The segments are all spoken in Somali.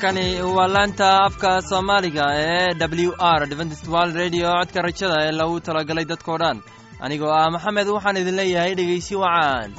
halkani waa laanta afka soomaaliga ee w r dventstwal radio. Codka rajada ee lagu talagalay dadkoo dhan. Anigoo ah maxamed waxaan idin leeyahay dhegeysi wacaan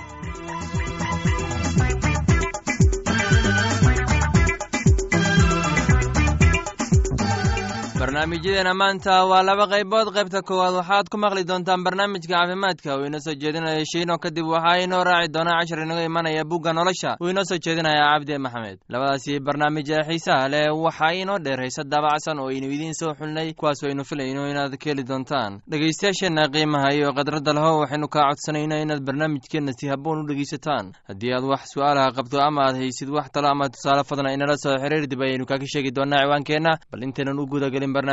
barnaamijyadeena maanta waa laba qaybood. Qaybta koowaad waxaad ku maqli doontaan barnaamijka caafimaadka. Uu inoo soo jeedinaya shiino kadib waxaa inoo raaci doona cashar inaga imanaya bugga nolosha. Uu inoo soo jeedinaya cabdi maxamed. Labadaasi barnaamij ee xiisaha leh waxaa inoo dheer hayse daabacsan oo aynu idiin soo xulnay kuwaas aynu filayno inaad ka heli doontaan. Dhegaystayaasheenna qiimaha iyo khadradda laho waxaynu kaa codsanayna inaad barnaamijkeenna si habboon u dhegaysataan. Haddii aad wax su'aalaha qabto ama aad haysid wax talo ama tusaale fadna inala soo xiriir dib ayaynu kaga sheegi doonaa ciwaankeenna. Bal intaynan u gudagelin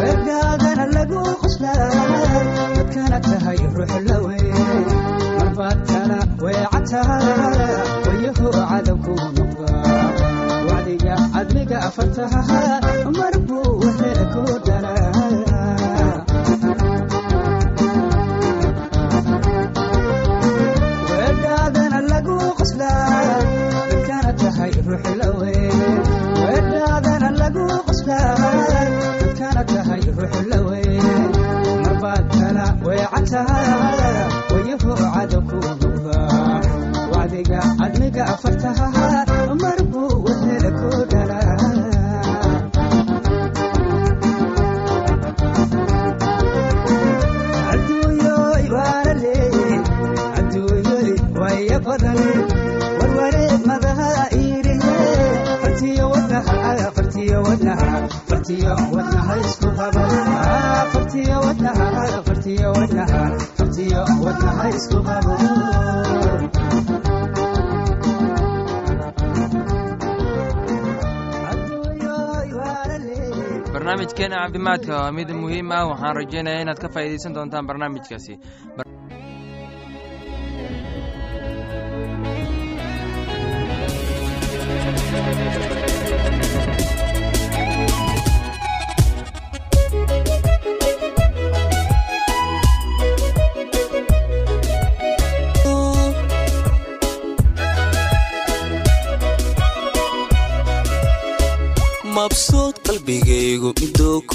wegaagana lagu quslaay dadkana tahay ruuxlawe marbaadkana weecataa wayaho cadowku nuqa wacdiga cadmiga afartaha barnaamijkeena caafimaadka waa mid muhiim ah. Waxaan rajaynaya inaad ka faa'iidaysan doontaan barnaamijkaasi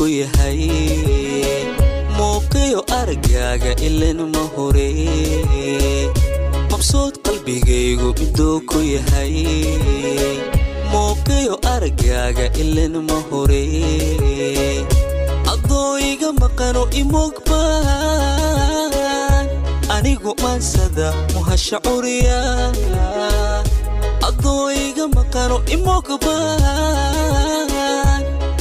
yahay. Muuqiyo aragaaga ilan ma hore. Mabsuud qalbigaygu miduu ku yahay. Muuqiyo aragaaga ilan ma hore. Adoo maqano imogbaan anigu maansada muhasha curiya. Maqano imogbaan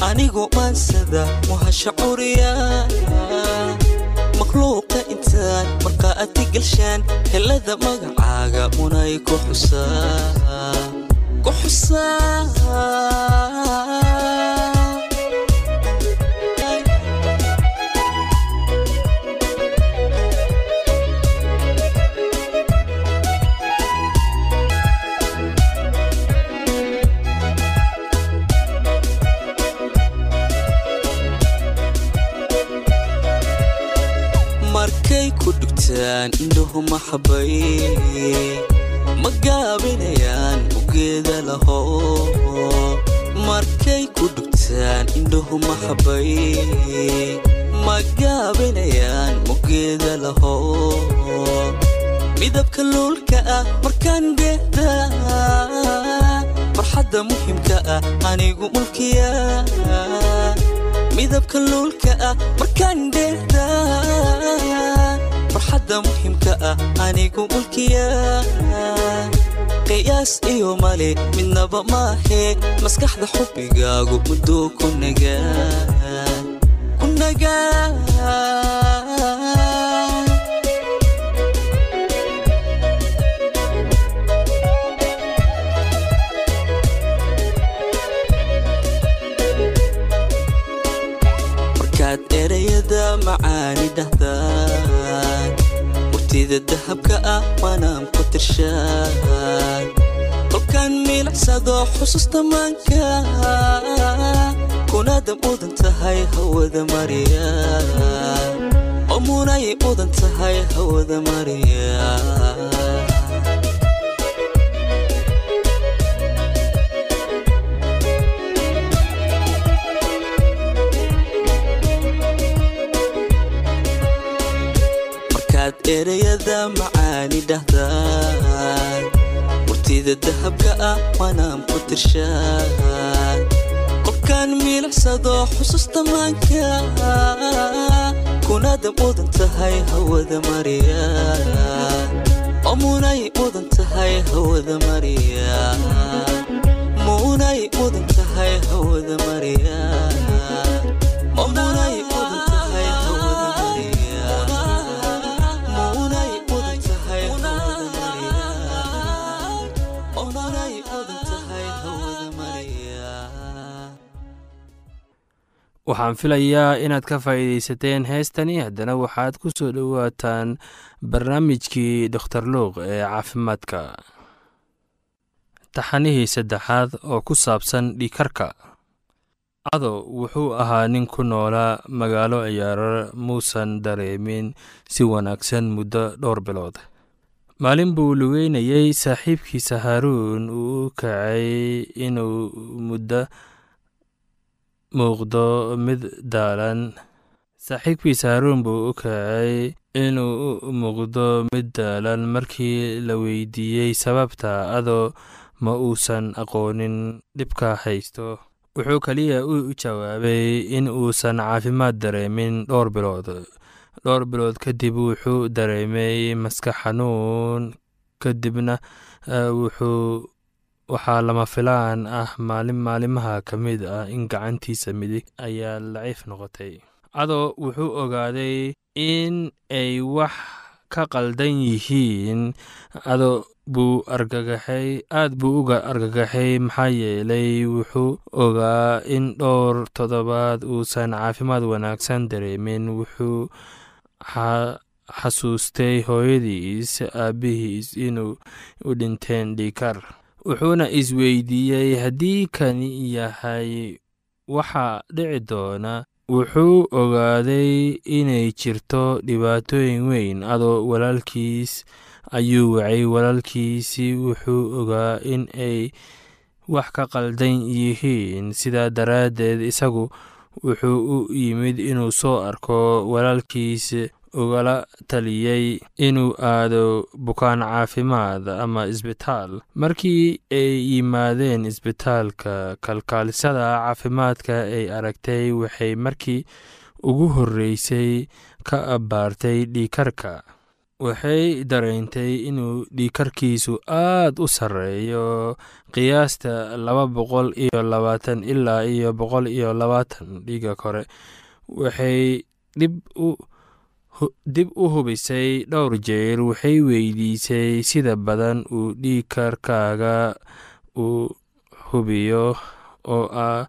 anigu maansada muhasha curiya makhluuqa intaan markaa adi galshaan helada magacaaga munay ku xusaa dhugtaan indhuhu maxabay ma gaabinayaan ugeeda laho markay ku dhugtaan indhuhu maxabay ma gaabinayaan mugeeda laho midabka luulka ah markaan geeda. Farxadda muhimka ah anigu mulkiya. Midabka luulka ah markaan geeda farxadda muhimka ah anigu mulkiya qiyaas iyo male midnaba maahe maskaxda xubbigaagu mudduu ku nagaa murtida dahabka ah waanaan ku tirshaan. Kolkaan miilicsado xusuusta maanka kunaada mudan tahay hawada mariya oo munay mudan tahay hawada mariya erayada macaani dhahdaan. Murtida dahabka ah waanaan ku tirshaan. Qofkaan miilicsado xusuusta maanka kunaada mudan tahay hawada mariya. Munay mudan tahay hawada mariya. Munay mudan tahay hawada mariya waxaan filayaa inaad ka faa'iidaysateen heestani. Haddana waxaad ku soo dhowaataan barnaamijkii dokhtar luuq ee caafimaadka. Taxanihii saddexaad oo ku saabsan dhiikarka cado wuxuu ahaa nin ku noolaa magaalo ciyaarar muusan dareemin si wanaagsan muddo dhowr bilood. Maalin buu lugeynayey saaxiibkiisa haaruun uu u kacay inuu muddo muuqdo mid daalan. Saaxiibkiisa haaruun buu u kacay inuu u muuqdo mid daalan markii la weydiiyey sababta adoo ma uusan aqoonin dhibka haysto. Wuxuu keliya u jawaabay in uusan caafimaad dareemin dhowr bilood. Dhowr bilood kadib wuxuu dareemay maskax xanuun kadibna wuxuu waxaa lama filaan ah maalin maalimaha ka mid ah in gacantiisa midig ayaa laciif noqotay. Cadoo wuxuu ogaaday in ay wax ka qaldan yihiin adoo buu argagaxay aad buu uga argagaxay maxaa yeelay wuxuu ogaa in dhowr toddobaad uusan caafimaad wanaagsan dareemin. Wuxuu xasuustay hooyadiis aabbihiis inuu u dhinteen dhiikar wuxuuna isweydiiyey haddii kani yahay waxa dhici doona wuxuu ogaaday inay jirto dhibaatooyin weyn. Adoo walaalkiis ayuu wacay. Walaalkiisi wuxuu ogaa in ay wax ka qaldan yihiin. Sidaa daraaddeed isagu wuxuu u yimid inuu soo arko walaalkiis ugala taliyey inuu aado bukaan caafimaad ama isbitaal. Markii ay yimaadeen isbitaalka kalkaalisada caafimaadka ay aragtay waxay markii ugu horreysay ka abbaartay dhiikarka waxay dareentay inuu dhiikarkiisu aad u sarreeyo. Qiyaasta laba boqol iyo labaatan ilaa iyo boqol iyo labaatan dhiiga kore waxay dhib u dib u hubisay dhowr jeer waxay weydiisay sida badan uu dhiikarkaaga uu hubiyo oo ah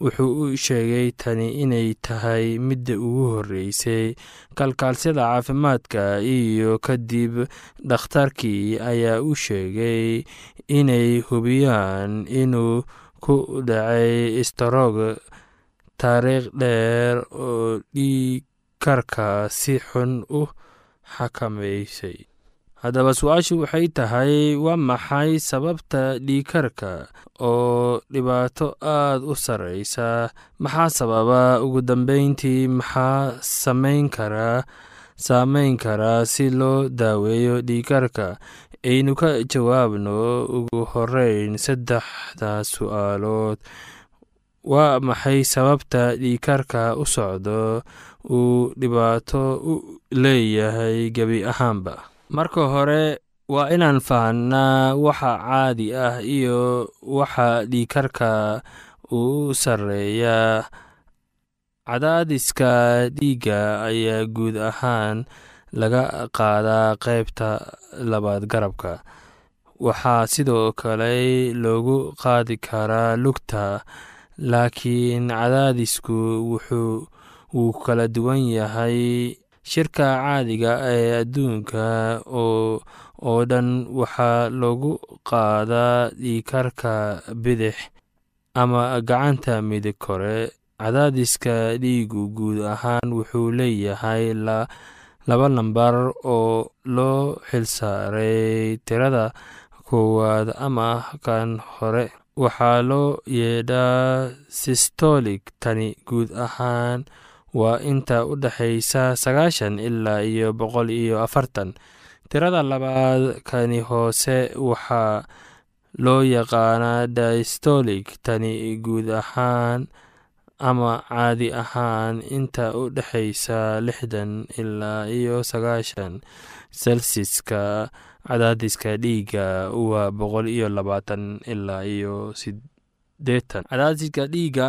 wuxuu u sheegay tani inay tahay midda ugu horreysay. Kalkaalsyada caafimaadka iyo kadib dhakhtarkii ayaa u sheegay inay hubiyaan inuu ku dhacay istaroog taariikh dheer oo dhiig karka si xun u xakamaysay haddaba su'aashu waxay tahay waa maxay sababta dhiikarka oo dhibaato aad u sarreysa? Maxaa sababa? Ugu dambeyntii maxaa samayn karaa saameyn karaa si loo daaweeyo dhiikarka aynu ka jawaabno ugu horeyn saddexda su'aalood. Waa maxay sababta dhiikarka u socdo uu dhibaato u leeyahay gebi ahaanba. Marka hore waa inaan fahnaa waxa caadi ah iyo waxa dhiikarka u sarreeya. Cadaadiska dhiigga ayaa guud ahaan laga qaadaa qaybta labaad garabka. Waxaa sidoo kale loogu qaadi karaa lugta laakiin cadaadisku wuxuu wuu kala duwan yahay shirka caadiga ee adduunka oo dhan waxaa lagu qaadaa dhiikarka bidix ama gacanta midig kore. Cadaadiska dhiigu guud ahaan wuxuu leeyahay laba lambar oo loo xilsaaray tirada koowaad ama kan hore. Waxaa loo yeedhaa sistolik tani guud ahaan waa inta u dhexaysa sagaashan ilaa iyo boqol iyo afartan. Tirada labaad kani hoose waxaa loo yaqaanaa distolik tani guud ahaan ama caadi ahaan inta u dhexaysa lixdan ilaa iyo sagaashan selsiska cadaadiska dhiigga. Waa boqol iyo labaatan ilaa iyo cadaadiska dhiigga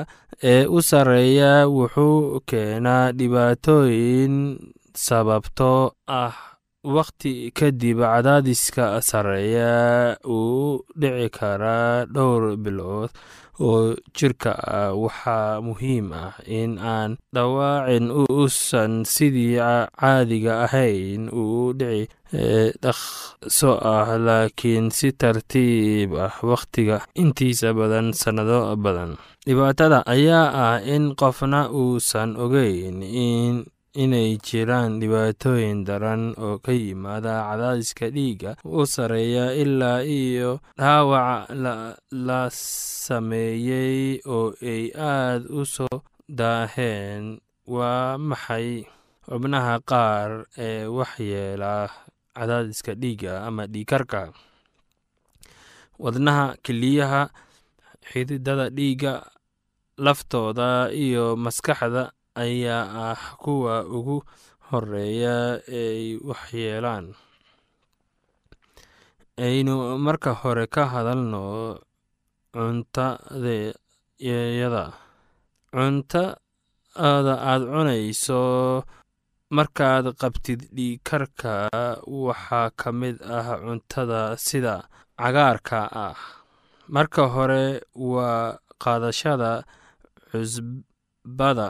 ee u sarreeya wuxuu keenaa dhibaatooyin sababtoo ah. Wakhti kadib cadaadiska sarreeya uu dhici karaa dhowr bilood oo jirka ah waxaa muhiim ah in aan dhawaacin uusan sidii caadiga ahayn uu dhici dhaqso ah laakiin si tartiib ah wakhtiga intiisa badan sannado badan. Dhibaatada ayaa ah in qofna uusan ogeyn in inay jiraan dhibaatooyin daran oo ka yimaada cadaadiska dhiigga u sarreeya ilaa iyo dhaawac la sameeyey oo ay aad u soo daaheen. Waa maxay xubnaha qaar ee waxyeela cadaadiska dhiigga ama dhiikarka wadnaha keliyaha xididada dhiigga laftooda iyo maskaxda ayaa ah kuwa ugu horreeya eeay waxyeelaan. Aynu marka hore ka hadalno cuntadayada cuntada aad cunayso markaad qabtid dhiikarka waxaa ka mid ah cuntada sida cagaarka ah. Marka hore waa qaadashada cusbada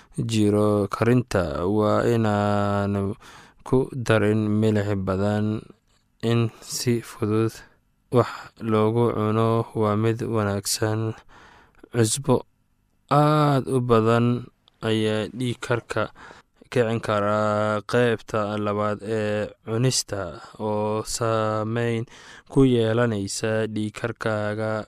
jiro karinta. Waa inaanu ku darin milix badan in si fudud wax loogu cuno. Waa mid wanaagsan cusbo aad u badan ayaa dhiig karka kicin karaa qeybta labaad ee cunista oo saameyn ku yeelanaysa dhiigkarkaaga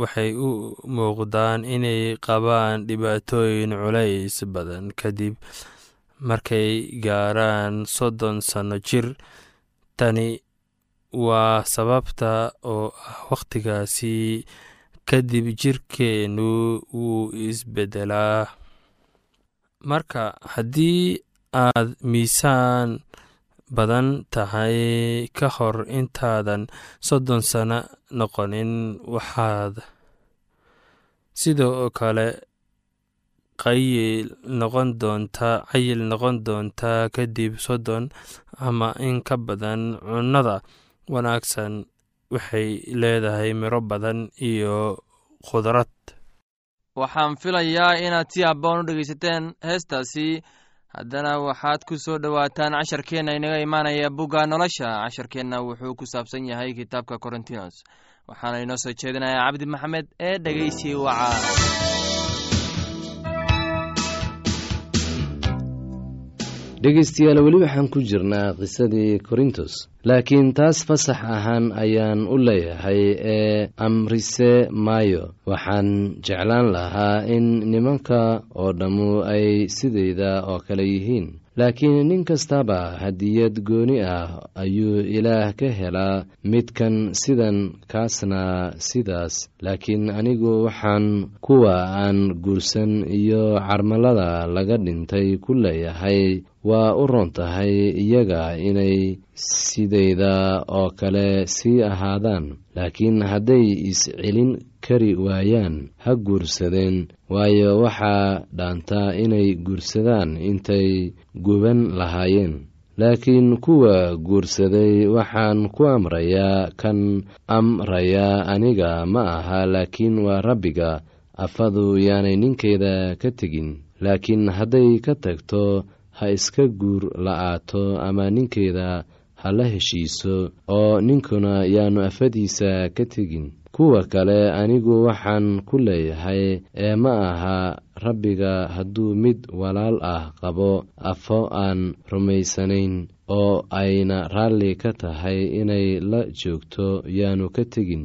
waxay u muuqdaan inay qabaan dhibaatooyin culays badan kadib markay gaaraan soddon sanno jir. Tani waa sababta oo ah wakhtigaasi kadib jirkeennu wuu isbedelaa marka haddii aad miisaan badan tahay ka hor intaadan soddon sano noqonin waxaad sidoo kale qayil noqon doontaa cayil noqon doontaa kadib soddon ama in ka badan cunnada wanaagsan waxay leedahay miro badan iyo khudrad. Waxaan filayaa inaad si habboon u dhegaysateen heestaasi haddana waxaad ku soo dhowaataan casharkeenna inaga imaanaya bugga nolosha. Casharkeenna wuxuu ku saabsan yahay kitaabka korintinos waxaana inoo soo jeedinayaa cabdi maxamed ee dhegeysi waca dhegaystayaal weli waxaan ku jirnaa qisadii korintos. Laakiin taas fasax ahaan ayaan u leeyahay ee amrise maayo. Waxaan jeclaan lahaa in nimanka oo dhammu ay sidayda oo kale yihiin laakiin nin kastaba hadiyad gooni ah ayuu ilaah ka helaa midkan sidan kaasna sidaas. Laakiin anigu waxaan kuwa aan guursan iyo carmalada laga dhintay ku leeyahay waa u roon tahay iyaga inay sidayda oo kale sii ahaadaan. Laakiin hadday is-celin kari waayaan ha guursadeen. Waayo waxaa dhaantaa inay guursadaan intay guban lahaayeen. Laakiin kuwa guursaday waxaan ku amrayaa kan amrayaa aniga ma aha laakiin waa rabbiga. Afadu yaanay ninkeeda ka tegin. Laakiin hadday ka tagto ha iska guur la-aato ama ninkeeda ha la heshiiso oo ninkuna yaanu afadiisa ka tegin kuwa kale anigu waxaan ku leeyahay ee ma aha rabbiga hadduu mid walaal ah qabo afo aan rumaysanayn oo ayna raalli ka tahay inay la joogto yaanu ka tegin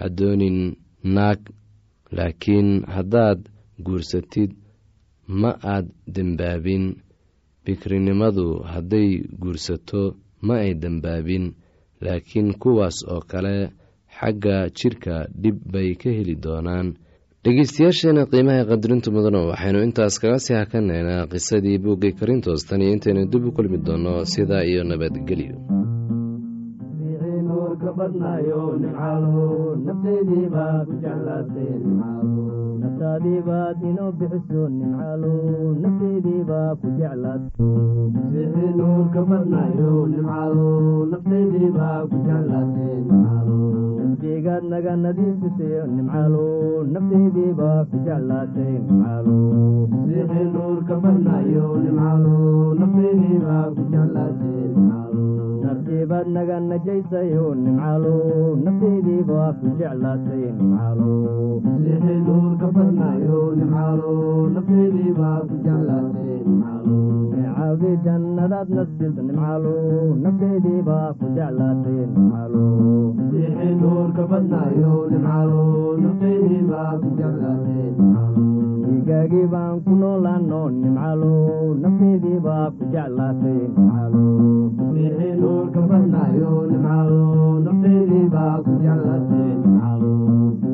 hadoonin naag laakiin haddaad guursatid ma aad dembaabin. Bikrinimadu hadday guursato ma ay dembaabin. Laakiin kuwaas oo kale xagga jidhka dhib bay ka heli doonaan. Dhegeystayaasheena qiimaha qadirintu mudano waxaynu intaas kaga sii hakanaynaa qisadii buuggii karintoos tan iyo intaynu dib u kulmi doonno sidaa iyo nabadgelyo naftaadiibaad inoo bixiso nimcaalo nafteediibaa ku jeclaatay nimcaalo nafteediibaa ku jeclaatay nimcaalo naftigaad nadiifisayo nafteediibaa ku nimcaalo masiixi nuurka badnayo nimcaalo nafteediibaa ku jeclaatay nimcaalo naftiibaad naga najaysayo nimcaalo nafteediibaa ku jeclaatay nimcaalo masiixi nuurka badnayo nimcaalo nafteediibaa ku jeclaatay nimcaalo neecaawdi jannadaad nasid nimcaalo nafteediibaa ku jeclaatay nimcaalo masiixi nuurka badnayo nimcaalo nafteediibaa ku jeclaatay nimcaalo dhiigaagii baan ku noolaano nimcaalo nafteediibaa ku jeclaatay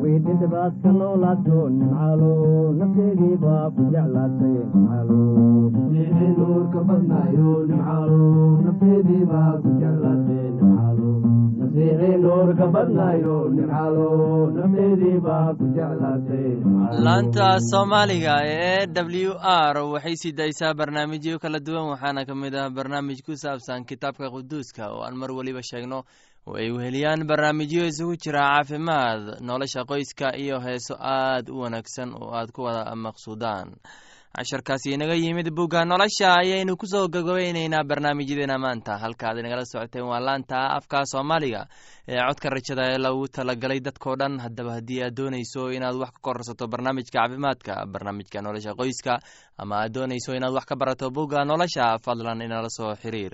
wiidhidhibaad ka noolaato nimcaalo nafteediibaa ku jeclaatay laanta soomaaliga ee w r. Waxay sii daysaa barnaamijyo kala duwan waxaana ka mid ah barnaamij ku saabsan kitaabka quduuska oo aan mar weliba sheegno. Oo ay weheliyaan barnaamijyo isugu jira caafimaad nolosha qoyska iyo heeso aad u wanaagsan oo aad ku wada maqsuudaan casharkaasi inaga yimid bugga nolosha ayaynu ku soo gogobeyneynaa barnaamijyadeena maanta. Halka aad inagala socoteen waa laanta afka soomaaliga ee codka rajada ee lagu talagalay dadkao dhan. Haddaba haddii aad doonayso inaad wax ka kororsato barnaamijka caafimaadka barnaamijka nolosha qoyska ama aad doonayso inaad wax ka barato bugga nolosha fadlan inala soo xiriir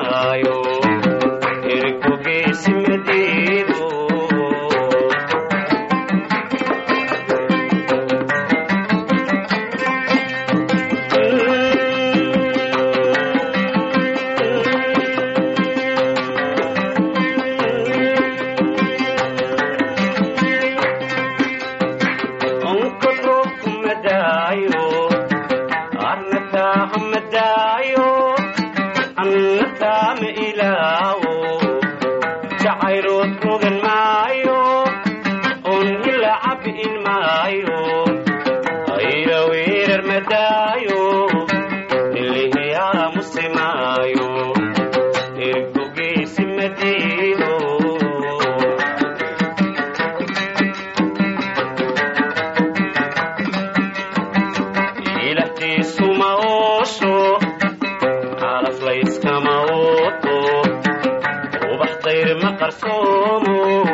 annakaama qarsoomo